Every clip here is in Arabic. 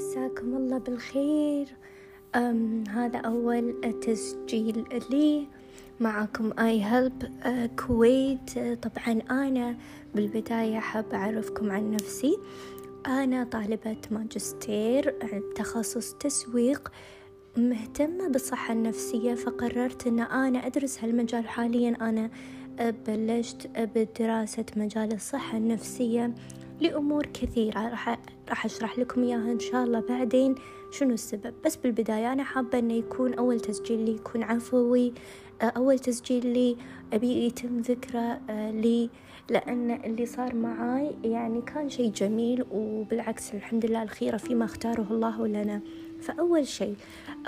مساكم الله بالخير. أم هذا أول تسجيل لي. معكم آي هيلب كويت طبعا أنا بالبداية حابة أعرفكم عن نفسي. أنا طالبة ماجستير تخصص تسويق. مهتمة بالصحة النفسية فقررت أن أنا أدرس هالمجال. حاليا أنا بلشت بدراسة مجال الصحة النفسية. لأمور كثيرة. راح راح أشرح لكم إياها إن شاء الله بعدين شنو السبب. بس بالبداية أنا حابة إنه يكون أول تسجيل لي يكون عفوي. أول تسجيل لي أبي يتم ذكره لي لأن اللي صار معاي يعني كان شيء جميل وبالعكس الحمد لله الخيرة فيما اختاره الله لنا. فأول شيء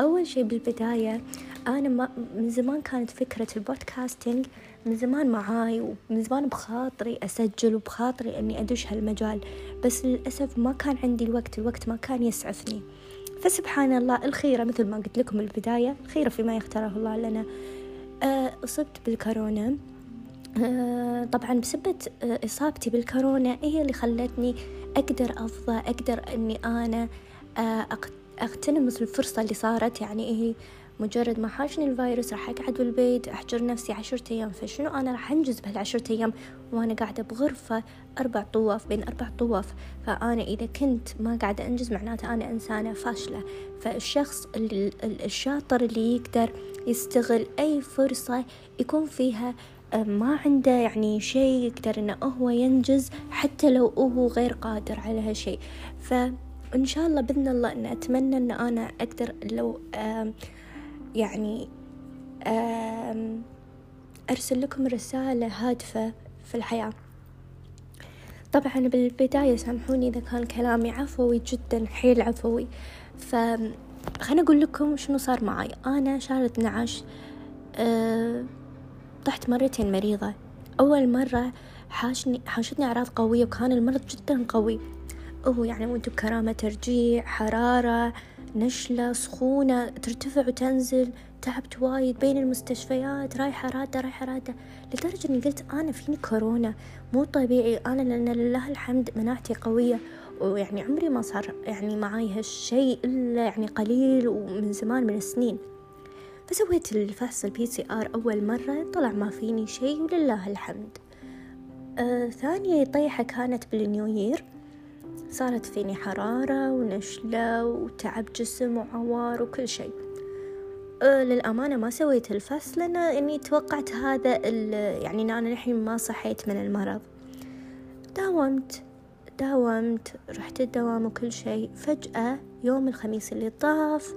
أول شيء بالبداية أنا ما من زمان كانت فكرة البودكاستينج من زمان معاي ومن زمان بخاطري أسجل وبخاطري إني أدش هالمجال بس للأسف ما كان عندي الوقت الوقت ما كان يسعفني. فسبحان الله الخيرة مثل ما قلت لكم البداية الخيرة فيما يختاره الله لنا. آه، أصبت بالكورونا. آه، طبعا بسبة آه، إصابتي بالكورونا هي اللي خلتني أقدر أفضى أقدر أني أنا أغتنم الفرصة اللي صارت. يعني هي مجرد ما حاشني الفيروس راح أقعد بالبيت أحجر نفسي عشرة أيام. فشنو أنا راح أنجز بهالعشرة أيام؟ وأنا قاعدة بغرفة أربع طواف بين أربع طواف. فأنا إذا كنت ما قاعدة أنجز معناته أنا إنسانة فاشلة. فالشخص الشاطر اللي يقدر يستغل أي فرصة يكون فيها آه، ما عنده يعني شيء يقدر إنه هو ينجز حتى لو هو غير قادر على هالشيء. فإن شاء الله بإذن الله أن أتمنى أن أنا أقدر لو يعني أرسل لكم رسالة هادفة في الحياة. طبعا بالبداية سامحوني إذا كان كلامي عفوي جدا حيل عفوي. فخلنا أقول لكم شنو صار معي أنا شهر 12 أه طحت مرتين مريضة. أول مرة حاشني حاشتني أعراض قوية وكان المرض جدا قوي. هو يعني وانتو بكرامة ترجيع حرارة. نشلة سخونة ترتفع وتنزل تعبت وايد بين المستشفيات رايحة رادة رايحة رادة لدرجة إني قلت أنا فيني كورونا؟ مو طبيعي أنا لأن لله الحمد مناعتي قوية ويعني عمري ما صار يعني معاي هالشي إلا يعني قليل ومن زمان من السنين. فسويت الفحص ال PCR أول مرة طلع ما فيني شي ولله الحمد. آه ثاني طيحة كانت بال New Year صارت فيني حرارة ونشلة وتعب جسم وعوار وكل شيء أه للأمانة ما سويت الفحص لأن إني توقعت هذا يعني أنا الحين ما صحيت من المرض. داومت داومت رحت الدوام وكل شيء فجأة يوم الخميس اللي طاف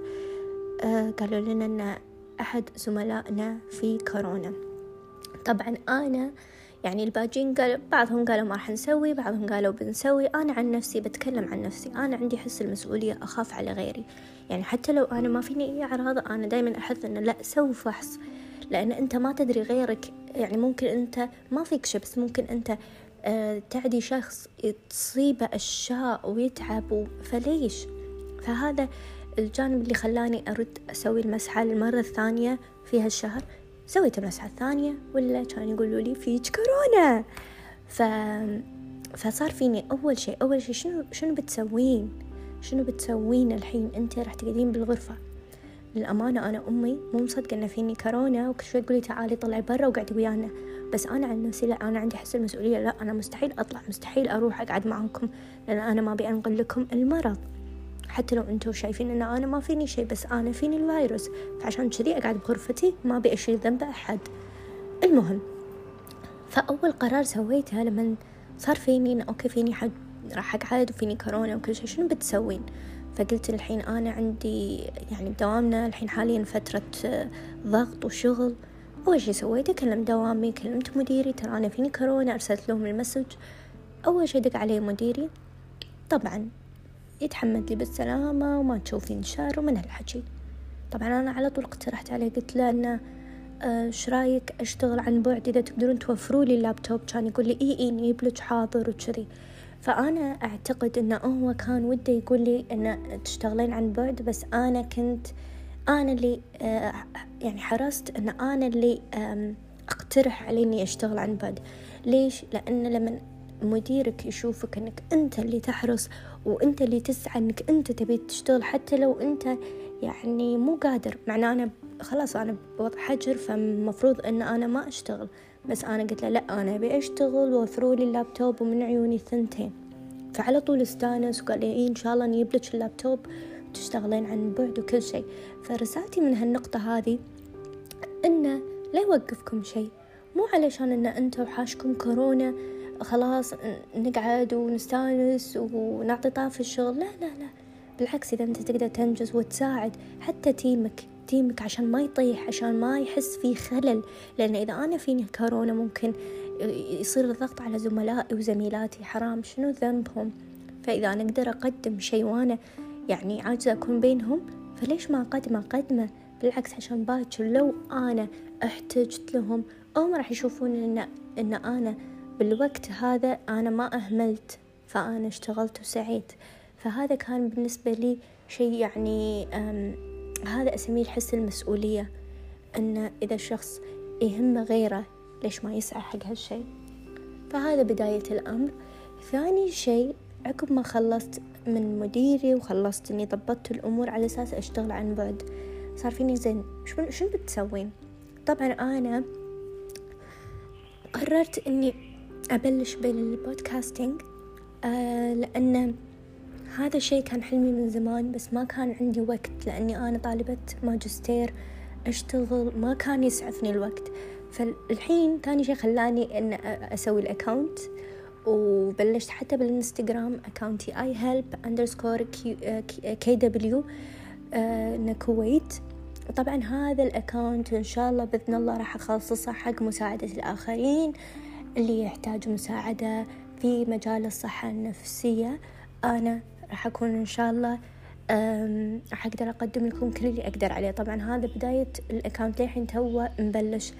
أه قالوا لنا أن أحد زملائنا في كورونا. طبعا أنا يعني الباجين قال بعضهم قالوا ما راح نسوي بعضهم قالوا بنسوي. أنا عن نفسي بتكلم عن نفسي. أنا عندي حس المسؤولية أخاف على غيري. يعني حتى لو أنا ما فيني أي أعراض أنا دايما أحث إنه لا سوي فحص. لأن أنت ما تدري غيرك. يعني ممكن أنت ما فيك شيء بس ممكن أنت آه تعدي شخص تصيبه أشياء ويتعب فليش؟ فهذا الجانب اللي خلاني أرد أسوي المسحة للمرة الثانية في هالشهر. سويت المسحة الثانية ولا كانوا يقولوا لي فيك كورونا؟ ف... فصار فيني أول شيء أول شيء شنو شنو بتسوين؟ شنو بتسوين الحين أنت راح تقعدين بالغرفة؟ للأمانة أنا أمي مو مصدقة إن فيني كورونا وكل شوي تقولي تعالي طلعي برا وقعدي ويانا. بس أنا عن نفسي لا أنا عندي حس المسؤولية لا أنا مستحيل أطلع مستحيل أروح أقعد معاكم لأن أنا ما أبي أنقل لكم المرض. حتى لو أنتم شايفين ان أنا ما فيني شيء بس أنا فيني الفيروس. فعشان كذي اقعد بغرفتي ما ابي اشيل ذنب أحد. المهم فأول قرار سويته لما صار فيني إن okay فيني حد راح أقعد وفيني كورونا وكل شيء شنو بتسوين؟ فقلت الحين أنا عندي يعني بدوامنا الحين حاليا فترة ضغط وشغل. أول شي سويته كلمت دوامي كلمت مديري ترى أنا فيني كورونا أرسلت لهم المسج. أول شي دق علي مديري. طبعا يتحمد لي بالسلامة وما تشوفين شر ومن هالحكي طبعا أنا على طول اقترحت عليه قلت له إنه إيش رأيك أشتغل عن بعد؟ إذا تقدرون توفروا لي اللابتوب كان يقول لي إي إي نجيب لك حاضر وكذي. فأنا أعتقد إنه هو كان وده يقول لي انه تشتغلين عن بعد بس أنا كنت أنا اللي آه، يعني حرصت إن أنا اللي أقترح عليه إني أشتغل عن بعد. ليش؟ لأن لما مديرك يشوفك إنك أنت اللي تحرص وأنت اللي تسعى إنك أنت تبي تشتغل حتى لو أنت يعني مو قادر. معناه أنا خلاص أنا بوضع حجر فمفروض إن أنا ما أشتغل. بس أنا قلت له لا أنا أبي أشتغل وفروا لي اللابتوب ومن عيوني الثنتين. فعلى طول استأنس وقال لي إيه إن شاء الله نجيب لك اللابتوب تشتغلين عن بعد وكل شيء. فرسالتي من هالنقطة هذه إنه لا يوقفكم شيء. مو علشان إن أنتوا حاشكم كورونا خلاص نقعد ونستانس ونعطي طاف الشغل. لا لا لا. بالعكس إذا أنت تقدر تنجز وتساعد حتى تيمك تيمك عشان ما يطيح عشان ما يحس في خلل. لأن إذا أنا فيني كورونا ممكن يصير الضغط على زملائي وزميلاتي. حرام شنو ذنبهم؟ فإذا أنا أقدر أقدم شيء وأنا يعني عاجزة أكون بينهم فليش ما أقدم أقدمة؟ بالعكس عشان باكر لو أنا احتجت لهم هم راح يشوفون إن إن أنا بالوقت هذا أنا ما أهملت فأنا اشتغلت وسعيت. فهذا كان بالنسبة لي شيء يعني هذا أسميه الحس المسؤولية أن إذا الشخص يهمه غيره ليش ما يسعى حق هالشي فهذا بداية الأمر. ثاني شيء عقب ما خلصت من مديري وخلصت إني ضبطت الأمور على أساس أشتغل عن بعد صار فيني زين. شو شو بتسوين؟ طبعا أنا قررت اني ابلش بالبودكاستنج آه لأن هذا الشيء كان حلمي من زمان بس ما كان عندي وقت لأني أنا طالبة ماجستير أشتغل ما كان يسعفني الوقت. فالحين ثاني شيء خلاني إن أسوي ال account وبلشت حتى بالإنستغرام account ي I help underscore KW كويت. طبعا هذا ال account إن شاء الله بإذن الله راح اخصصه حق مساعدة الآخرين. اللي يحتاج مساعدة في مجال الصحة النفسية. أنا راح أكون إن شاء الله راح أقدر أقدم لكم كل اللي أقدر عليه. طبعا هذا بداية ال account للحين توه مبلش.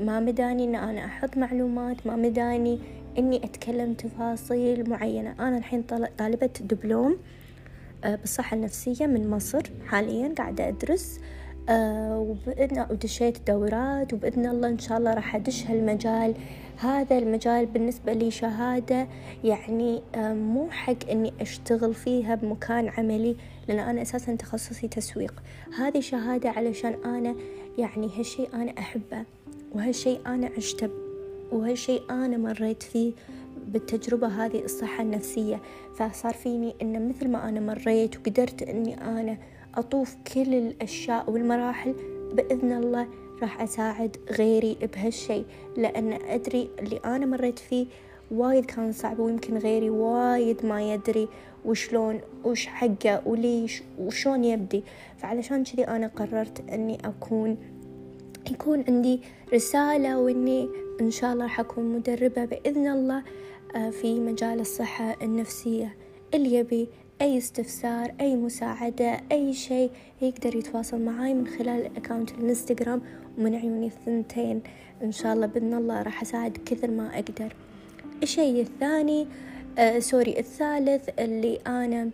ما مداني إن أنا أحط معلومات ما مداني إني أتكلم تفاصيل معينة. أنا الحين طالبة دبلوم بالصحة النفسية من مصر حاليا قاعدة أدرس. آه وبإذن ودشيت دورات وبإذن الله إن شاء الله راح أدش هالمجال. هذا المجال بالنسبة لي شهادة يعني آه مو حق إني أشتغل فيها بمكان عملي لأن أنا أساسا تخصصي تسويق. هذه شهادة علشان أنا يعني هالشي أنا أحبه وهالشي أنا عشته وهالشي أنا مريت فيه بالتجربة هذه الصحة النفسية. فصار فيني إن مثل ما أنا مريت وقدرت إني أنا أطوف كل الأشياء والمراحل بإذن الله راح أساعد غيري بهالشي لأن أدري اللي أنا مريت فيه وايد كان صعب ويمكن غيري وايد ما يدري وشلون وش حقه وليش وشون يبدي. فعلشان كذي أنا قررت أني أكون يكون عندي رسالة وإني إن شاء الله راح أكون مدربة بإذن الله آه، في مجال الصحة النفسية اللي يبي أي استفسار أي مساعدة أي شيء يقدر يتواصل معاي من خلال أكاونت الإنستغرام ومن عيوني الثنتين. إن شاء الله بإذن الله راح أساعد كثر ما أقدر. الشيء الثاني آه سوري الثالث اللي أنا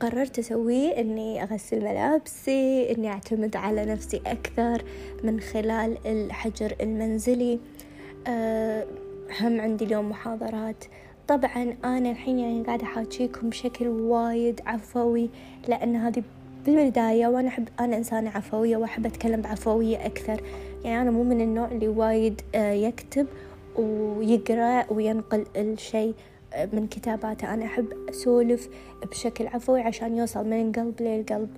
قررت أسويه إني أغسل ملابسي إني أعتمد على نفسي أكثر من خلال الحجر المنزلي. أه هم عندي اليوم محاضرات. طبعا أنا الحين يعني قاعدة أحاكيكم بشكل وايد عفوي لأن هذه بالبداية وأنا أحب أنا إنسانة عفوية وأحب أتكلم بعفوية أكثر. يعني أنا مو من النوع اللي وايد آه، يكتب ويقرأ وينقل الشيء من كتاباته. أنا أحب أسولف بشكل عفوي عشان يوصل من القلب للقلب.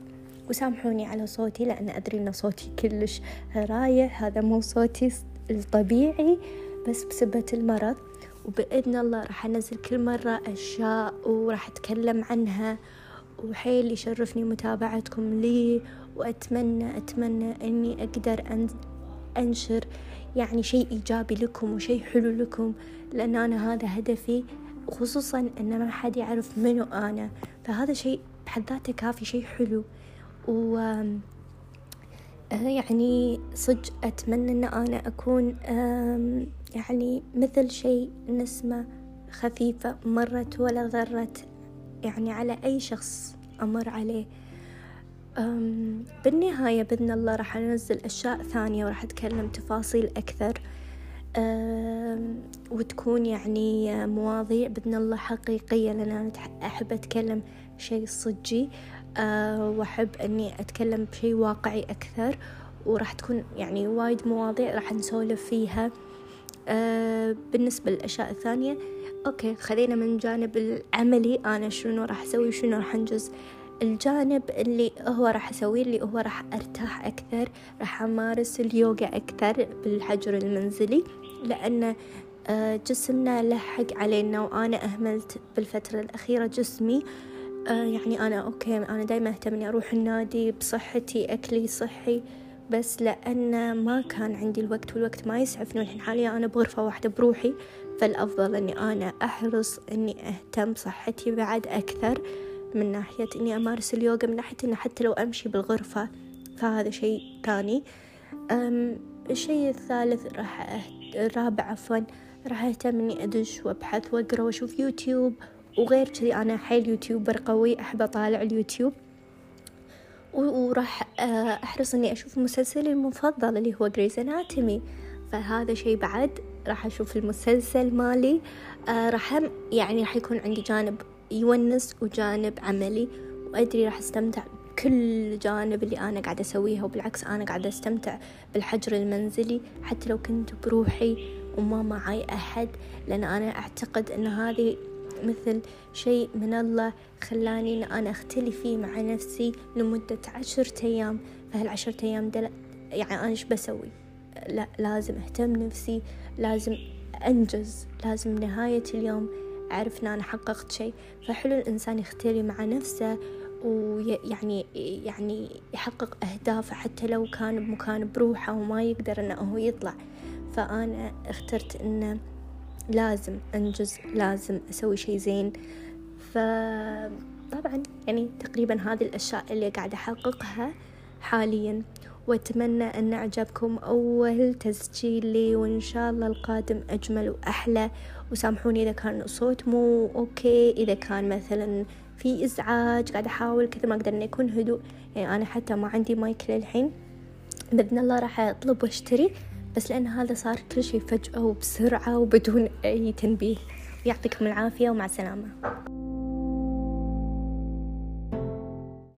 وسامحوني على صوتي لأن أدري أن صوتي كلش رايح. هذا مو صوتي الطبيعي بس بسبة المرض. وبإذن الله راح أنزل كل مرة أشياء وراح أتكلم عنها. وحيل يشرفني متابعتكم لي وأتمنى أتمنى أني أقدر أنشر يعني شيء إيجابي لكم وشيء حلو لكم لأن أنا هذا هدفي وخصوصا إن ما حد يعرف منو أنا. فهذا شيء بحد ذاته كافي شيء حلو. و يعني صج أتمنى أن أنا أكون يعني مثل شيء نسمة خفيفة مرت ولا ضرت يعني على أي شخص. أمر عليه. بالنهاية بإذن الله راح أنزل أشياء ثانية وراح أتكلم تفاصيل أكثر. وتكون يعني مواضيع بإذن الله حقيقية لأن أنا أحب أتكلم شيء صجي. آه، وأحب أني أتكلم بشيء واقعي أكثر. وراح تكون يعني وايد مواضيع راح نسولف فيها. آه، بالنسبة للأشياء الثانية okay خلينا من جانب العملي. أنا شنو راح أسوي؟ وشنو راح أنجز؟ الجانب اللي هو راح أسويه اللي هو راح أرتاح أكثر راح أمارس اليوغا أكثر بالحجر المنزلي لأن آه، جسمنا لحق علينا وأنا أهملت بالفترة الأخيرة جسمي. آه، يعني أنا okay أنا دايما أهتم إني أروح النادي بصحتي أكلي صحي. بس لأن ما كان عندي الوقت والوقت ما يسعفني. والحين حاليا أنا بغرفة واحدة بروحي. فالأفضل إني أنا أحرص إني أهتم بصحتي بعد أكثر من ناحية إني أمارس اليوغا من ناحية إنه حتى لو أمشي بالغرفة فهذا شيء ثاني. الشيء الثالث راح الرابع عفوا راح أهتم إني أدش وأبحث وأقرأ وأشوف يوتيوب. وغير كذي أنا حيل YouTuber قوي أحب أطالع اليوتيوب. وراح آه، أحرص إني أشوف مسلسلي المفضل اللي هو Grey's Anatomy فهذا شيء بعد راح أشوف المسلسل مالي. آه، راح يعني راح يكون عندي جانب يونس وجانب عملي. وأدري راح أستمتع بكل جانب اللي أنا قاعدة أسويها وبالعكس أنا قاعدة أستمتع بالحجر المنزلي. حتى لو كنت بروحي وما معي أحد لأن أنا أعتقد أن هذه مثل شيء من الله خلاني إن أنا أختلي فيه مع نفسي لمدة عشرة أيام. فهالعشرة أيام دل... يعني أنا إيش بسوي؟ لا لازم أهتم نفسي لازم أنجز لازم نهاية اليوم أعرف إن أنا حققت شيء. فحلو الإنسان يختلي مع نفسه ويعني يعني يحقق أهدافه حتى لو كان بمكان بروحه وما يقدر إنه هو يطلع. فأنا اخترت إنه لازم أنجز لازم أسوي شي زين. فطبعا يعني تقريبا هذه الأشياء اللي قاعدة أحققها حاليا. وأتمنى أن أعجبكم أول تسجيل لي وإن شاء الله القادم أجمل وأحلى. وسامحوني إذا كان الصوت مو أوكي. إذا كان مثلا في إزعاج قاعدة أحاول كثر ما أقدر إني يكون هدوء. يعني أنا حتى ما عندي مايك للحين. بإذن الله راح أطلب وأشتري. بس لأن هذا صار كل شيء فجأة وبسرعة وبدون أي تنبيه. يعطيكم العافية ومع السلامة.